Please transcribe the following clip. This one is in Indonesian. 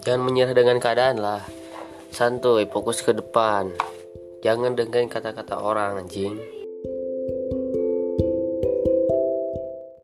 Jangan menyerah dengan keadaan lah. Santuy, fokus ke depan. Jangan dengerin kata-kata orang, anjing.